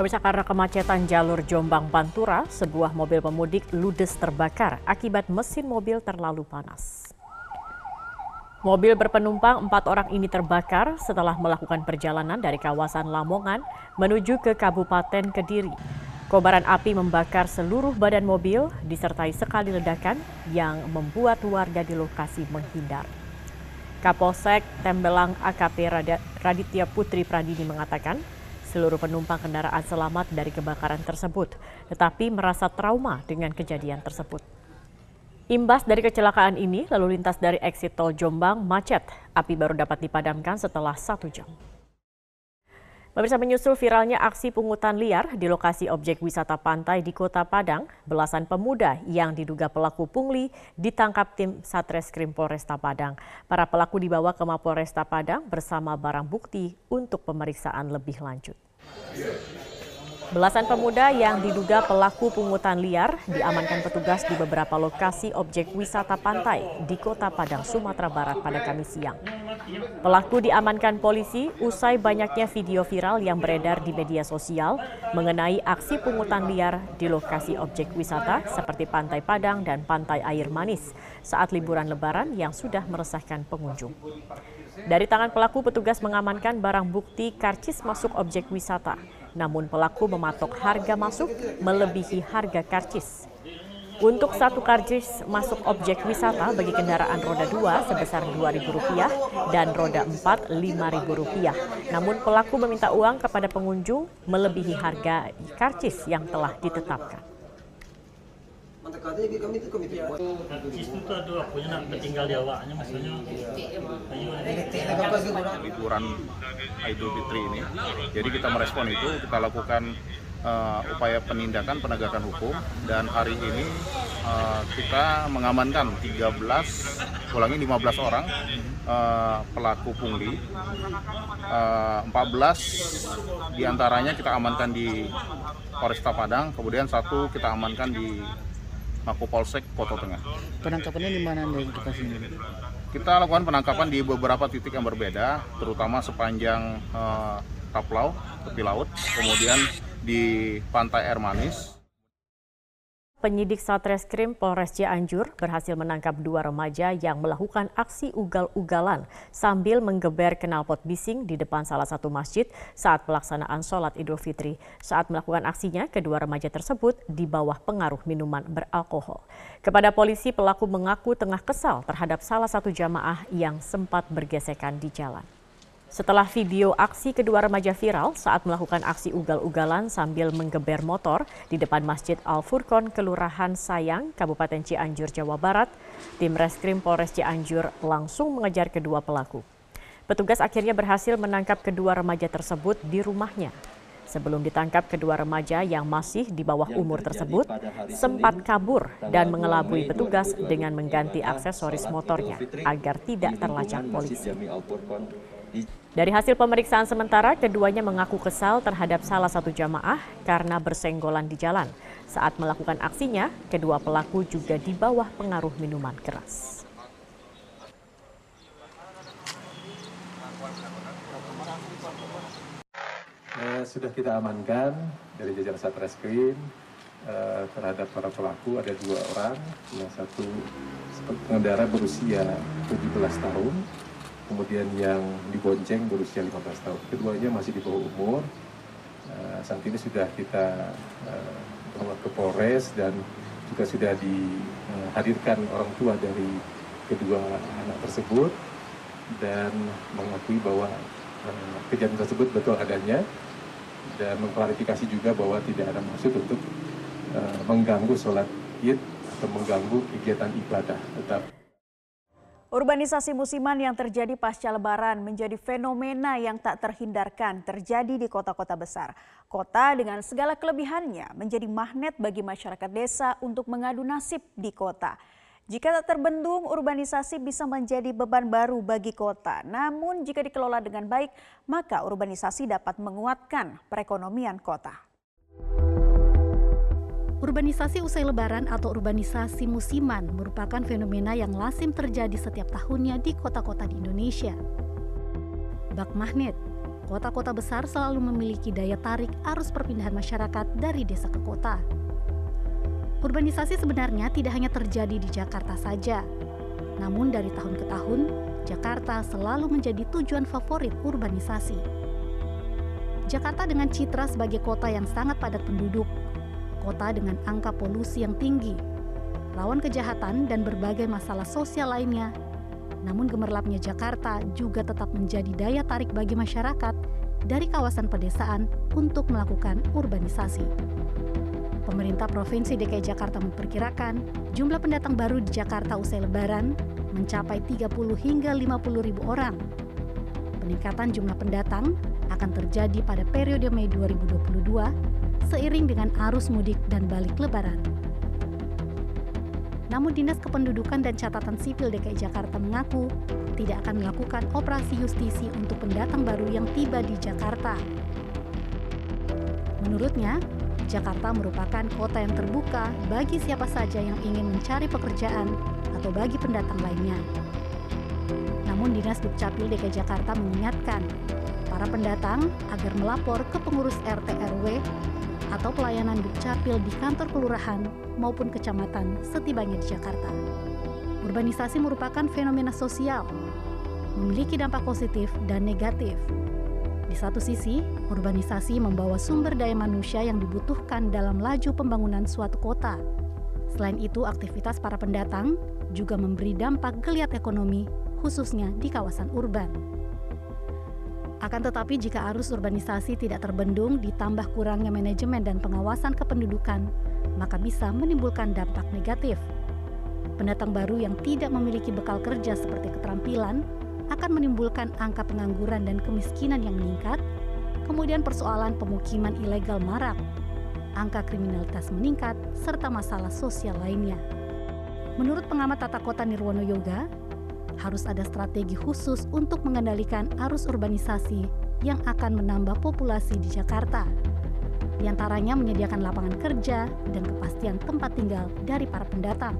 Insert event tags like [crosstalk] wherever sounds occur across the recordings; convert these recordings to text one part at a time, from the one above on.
Pemirsa karena kemacetan jalur Jombang Pantura, sebuah mobil pemudik ludes terbakar akibat mesin mobil terlalu panas. Mobil berpenumpang empat orang ini terbakar setelah melakukan perjalanan dari kawasan Lamongan menuju ke Kabupaten Kediri. Kobaran api membakar seluruh badan mobil disertai sekali ledakan yang membuat warga di lokasi menghindar. Kapolsek Tembelang AKP Raditya Putri Pradini mengatakan Seluruh penumpang kendaraan selamat dari kebakaran tersebut, tetapi merasa trauma dengan kejadian tersebut. Imbas dari kecelakaan ini, lalu lintas dari exit tol Jombang macet. Api baru dapat dipadamkan setelah satu jam. Pemirsa menyusul viralnya aksi pungutan liar di lokasi objek wisata pantai di Kota Padang, belasan pemuda yang diduga pelaku pungli ditangkap tim Satreskrim Polresta Padang. Para pelaku dibawa ke Mapolresta Padang bersama barang bukti untuk pemeriksaan lebih lanjut. Belasan pemuda yang diduga pelaku pungutan liar diamankan petugas di beberapa lokasi objek wisata pantai di Kota Padang, Sumatera Barat pada Kamis siang. Pelaku diamankan polisi usai banyaknya video viral yang beredar di media sosial mengenai aksi pungutan liar di lokasi objek wisata seperti Pantai Padang dan Pantai Air Manis saat liburan lebaran yang sudah meresahkan pengunjung. Dari tangan pelaku petugas mengamankan barang bukti karcis masuk objek wisata namun pelaku mematok harga masuk melebihi harga karcis. Untuk satu karcis masuk objek wisata bagi kendaraan roda 2 sebesar Rp2.000 dan roda 4 Rp5.000. Namun pelaku meminta uang kepada pengunjung melebihi harga karcis yang telah ditetapkan kami itu nak di maksudnya liburan Idul Fitri ini jadi kita merespon itu kita lakukan uh, upaya penindakan penegakan hukum dan hari ini uh, kita mengamankan 13 ulangi 15 orang uh, pelaku pungli uh, 14 di antaranya kita amankan di Polresta Padang kemudian satu kita amankan di Mako Polsek Kota Tengah. Penangkapannya di mana anda lokasi ini? Kita lakukan penangkapan di beberapa titik yang berbeda, terutama sepanjang uh, Kaplau, tepi laut, kemudian di Pantai Air Manis, Penyidik Satreskrim Polres Cianjur berhasil menangkap dua remaja yang melakukan aksi ugal-ugalan sambil menggeber knalpot bising di depan salah satu masjid saat pelaksanaan sholat Idul Fitri. Saat melakukan aksinya, kedua remaja tersebut di bawah pengaruh minuman beralkohol. Kepada polisi, pelaku mengaku tengah kesal terhadap salah satu jamaah yang sempat bergesekan di jalan. Setelah video aksi kedua remaja viral saat melakukan aksi ugal-ugalan sambil menggeber motor di depan Masjid Al Furqon, Kelurahan Sayang, Kabupaten Cianjur, Jawa Barat, tim Reskrim Polres Cianjur langsung mengejar kedua pelaku. Petugas akhirnya berhasil menangkap kedua remaja tersebut di rumahnya. Sebelum ditangkap, kedua remaja yang masih di bawah umur tersebut sempat kabur dan mengelabui petugas dengan mengganti aksesoris motornya agar tidak terlacak polisi. Dari hasil pemeriksaan sementara, keduanya mengaku kesal terhadap salah satu jamaah karena bersenggolan di jalan. Saat melakukan aksinya, kedua pelaku juga di bawah pengaruh minuman keras. Eh, sudah kita amankan dari jajaran Satreskrim eh, terhadap para pelaku ada dua orang, yang satu pengendara berusia 17 tahun, kemudian yang dibonceng berusia 15 tahun. Keduanya masih di bawah umur. Uh, saat ini sudah kita uh, bawa ke Polres dan juga sudah dihadirkan orang tua dari kedua anak tersebut dan mengakui bahwa uh, kejadian tersebut betul adanya dan mengklarifikasi juga bahwa tidak ada maksud untuk uh, mengganggu sholat id atau mengganggu kegiatan ibadah. Tetap Urbanisasi musiman yang terjadi pasca lebaran menjadi fenomena yang tak terhindarkan terjadi di kota-kota besar. Kota dengan segala kelebihannya menjadi magnet bagi masyarakat desa untuk mengadu nasib di kota. Jika tak terbendung, urbanisasi bisa menjadi beban baru bagi kota. Namun jika dikelola dengan baik, maka urbanisasi dapat menguatkan perekonomian kota. Urbanisasi usai lebaran atau urbanisasi musiman merupakan fenomena yang lazim terjadi setiap tahunnya di kota-kota di Indonesia. Bak magnet, kota-kota besar selalu memiliki daya tarik arus perpindahan masyarakat dari desa ke kota. Urbanisasi sebenarnya tidak hanya terjadi di Jakarta saja, namun dari tahun ke tahun, Jakarta selalu menjadi tujuan favorit urbanisasi. Jakarta dengan citra sebagai kota yang sangat padat penduduk, kota dengan angka polusi yang tinggi, rawan kejahatan dan berbagai masalah sosial lainnya namun gemerlapnya Jakarta juga tetap menjadi daya tarik bagi masyarakat dari kawasan pedesaan untuk melakukan urbanisasi. Pemerintah Provinsi DKI Jakarta memperkirakan jumlah pendatang baru di Jakarta usai lebaran mencapai 30 hingga 50 ribu orang. Peningkatan jumlah pendatang akan terjadi pada periode Mei 2022 seiring dengan arus mudik dan balik lebaran. Namun Dinas Kependudukan dan Catatan Sipil DKI Jakarta mengaku tidak akan melakukan operasi justisi untuk pendatang baru yang tiba di Jakarta. Menurutnya, Jakarta merupakan kota yang terbuka bagi siapa saja yang ingin mencari pekerjaan atau bagi pendatang lainnya. Namun Dinas Dukcapil DKI Jakarta mengingatkan para pendatang agar melapor ke pengurus RT RW atau pelayanan Dukcapil di kantor kelurahan maupun kecamatan setibanya di Jakarta. Urbanisasi merupakan fenomena sosial, memiliki dampak positif dan negatif. Di satu sisi, urbanisasi membawa sumber daya manusia yang dibutuhkan dalam laju pembangunan suatu kota. Selain itu, aktivitas para pendatang juga memberi dampak geliat ekonomi, khususnya di kawasan urban. Akan tetapi jika arus urbanisasi tidak terbendung ditambah kurangnya manajemen dan pengawasan kependudukan, maka bisa menimbulkan dampak negatif. Pendatang baru yang tidak memiliki bekal kerja seperti keterampilan akan menimbulkan angka pengangguran dan kemiskinan yang meningkat, kemudian persoalan pemukiman ilegal marak, angka kriminalitas meningkat, serta masalah sosial lainnya. Menurut pengamat tata kota Nirwono Yoga, harus ada strategi khusus untuk mengendalikan arus urbanisasi yang akan menambah populasi di Jakarta. Di antaranya menyediakan lapangan kerja dan kepastian tempat tinggal dari para pendatang.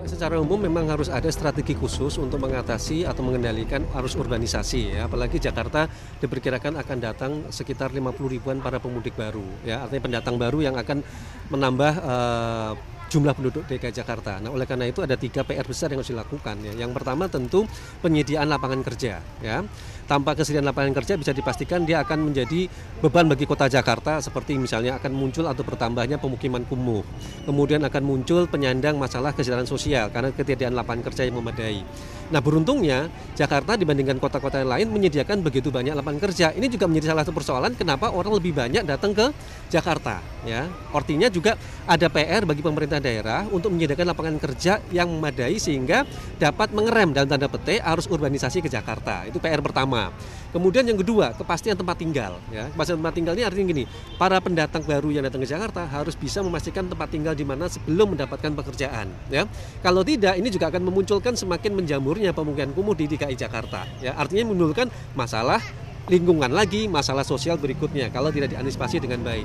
Ya, secara umum memang harus ada strategi khusus untuk mengatasi atau mengendalikan arus urbanisasi ya. Apalagi Jakarta diperkirakan akan datang sekitar 50 ribuan para pemudik baru ya. Artinya pendatang baru yang akan menambah uh, jumlah penduduk DKI Jakarta. Nah, oleh karena itu ada tiga PR besar yang harus dilakukan. Ya. Yang pertama tentu penyediaan lapangan kerja. Ya, tanpa kesediaan lapangan kerja bisa dipastikan dia akan menjadi beban bagi kota Jakarta seperti misalnya akan muncul atau bertambahnya pemukiman kumuh. Kemudian akan muncul penyandang masalah kesejahteraan sosial karena ketiadaan lapangan kerja yang memadai. Nah, beruntungnya Jakarta dibandingkan kota-kota yang lain menyediakan begitu banyak lapangan kerja. Ini juga menjadi salah satu persoalan kenapa orang lebih banyak datang ke Jakarta. Ya, artinya juga ada PR bagi pemerintah pemerintah daerah untuk menyediakan lapangan kerja yang memadai sehingga dapat mengerem dalam tanda petik arus urbanisasi ke Jakarta. Itu PR pertama. Kemudian yang kedua, kepastian tempat tinggal. Ya, kepastian tempat tinggal ini artinya gini, para pendatang baru yang datang ke Jakarta harus bisa memastikan tempat tinggal di mana sebelum mendapatkan pekerjaan. Ya, kalau tidak, ini juga akan memunculkan semakin menjamurnya pemukiman kumuh di DKI Jakarta. Ya, artinya menimbulkan masalah lingkungan lagi, masalah sosial berikutnya kalau tidak diantisipasi dengan baik.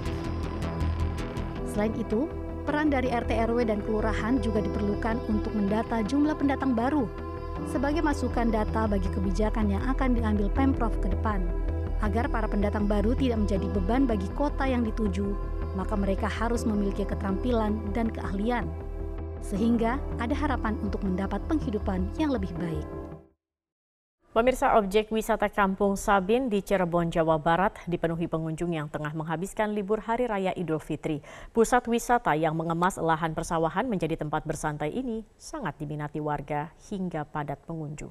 Selain itu, peran dari RT RW dan kelurahan juga diperlukan untuk mendata jumlah pendatang baru sebagai masukan data bagi kebijakan yang akan diambil Pemprov ke depan. Agar para pendatang baru tidak menjadi beban bagi kota yang dituju, maka mereka harus memiliki keterampilan dan keahlian. Sehingga ada harapan untuk mendapat penghidupan yang lebih baik. Pemirsa objek wisata Kampung Sabin di Cirebon, Jawa Barat dipenuhi pengunjung yang tengah menghabiskan libur Hari Raya Idul Fitri. Pusat wisata yang mengemas lahan persawahan menjadi tempat bersantai ini sangat diminati warga hingga padat pengunjung.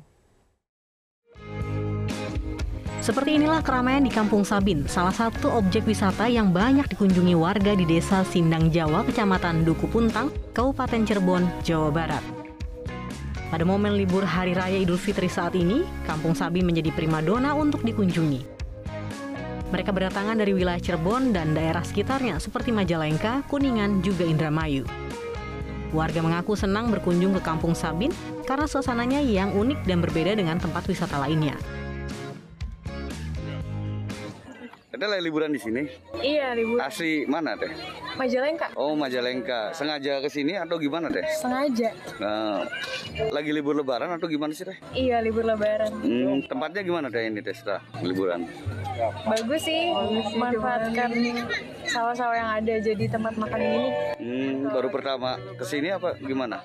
Seperti inilah keramaian di Kampung Sabin, salah satu objek wisata yang banyak dikunjungi warga di Desa Sindang Jawa, Kecamatan Duku Puntang, Kabupaten Cirebon, Jawa Barat. Pada momen libur Hari Raya Idul Fitri saat ini, Kampung Sabi menjadi primadona untuk dikunjungi. Mereka berdatangan dari wilayah Cirebon dan daerah sekitarnya seperti Majalengka, Kuningan, juga Indramayu. Warga mengaku senang berkunjung ke Kampung Sabin karena suasananya yang unik dan berbeda dengan tempat wisata lainnya. Teh lagi liburan di sini? Iya, liburan. Asli mana Teh? Majalengka. Oh, Majalengka. Sengaja ke sini atau gimana Teh? Sengaja. Nah, lagi libur lebaran atau gimana sih Teh? Iya, libur lebaran. Hmm, tempatnya gimana Teh ini Teh setelah liburan? Bagus sih, manfaatkan sawah-sawah yang ada jadi tempat makan ini. Hmm, baru pertama ke sini apa gimana?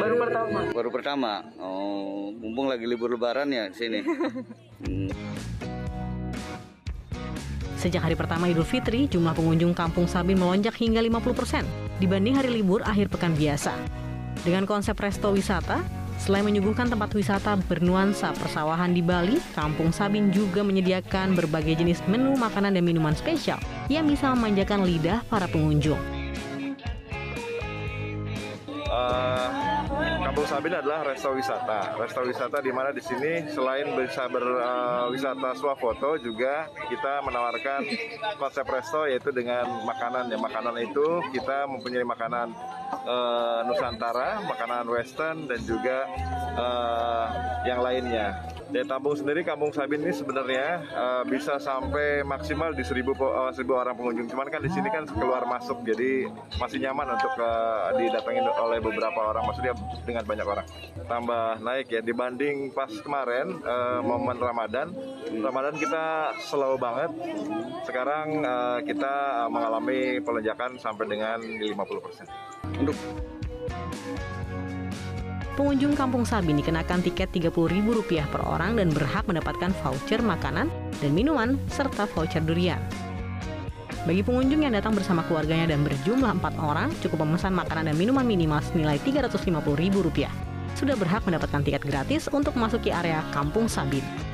Baru pertama. Baru pertama. Oh, mumpung lagi libur lebaran ya di sini. [laughs] Hmm. Sejak hari pertama Idul Fitri, jumlah pengunjung Kampung Sabin melonjak hingga 50% dibanding hari libur akhir pekan biasa. Dengan konsep resto wisata, selain menyuguhkan tempat wisata bernuansa persawahan di Bali, Kampung Sabin juga menyediakan berbagai jenis menu makanan dan minuman spesial yang bisa memanjakan lidah para pengunjung. Sabin adalah resto wisata. Resto wisata di mana di sini selain bisa berwisata uh, swafoto juga kita menawarkan konsep resto yaitu dengan makanan. Ya makanan itu kita mempunyai makanan uh, Nusantara, makanan Western dan juga uh, yang lainnya. Dari Tampung sendiri, Kampung Sabin ini sebenarnya uh, bisa sampai maksimal di seribu, uh, seribu orang pengunjung. Cuman kan di sini kan keluar masuk, jadi masih nyaman untuk uh, didatengin oleh beberapa orang, maksudnya dengan banyak orang. Tambah naik ya dibanding pas kemarin uh, momen Ramadan. Ramadan kita slow banget. Sekarang uh, kita mengalami pelonjakan sampai dengan 50%. Untuk Pengunjung Kampung Sabin dikenakan tiket Rp30.000 per orang dan berhak mendapatkan voucher makanan dan minuman serta voucher durian. Bagi pengunjung yang datang bersama keluarganya dan berjumlah 4 orang, cukup memesan makanan dan minuman minimal senilai Rp350.000. Sudah berhak mendapatkan tiket gratis untuk memasuki area Kampung Sabin.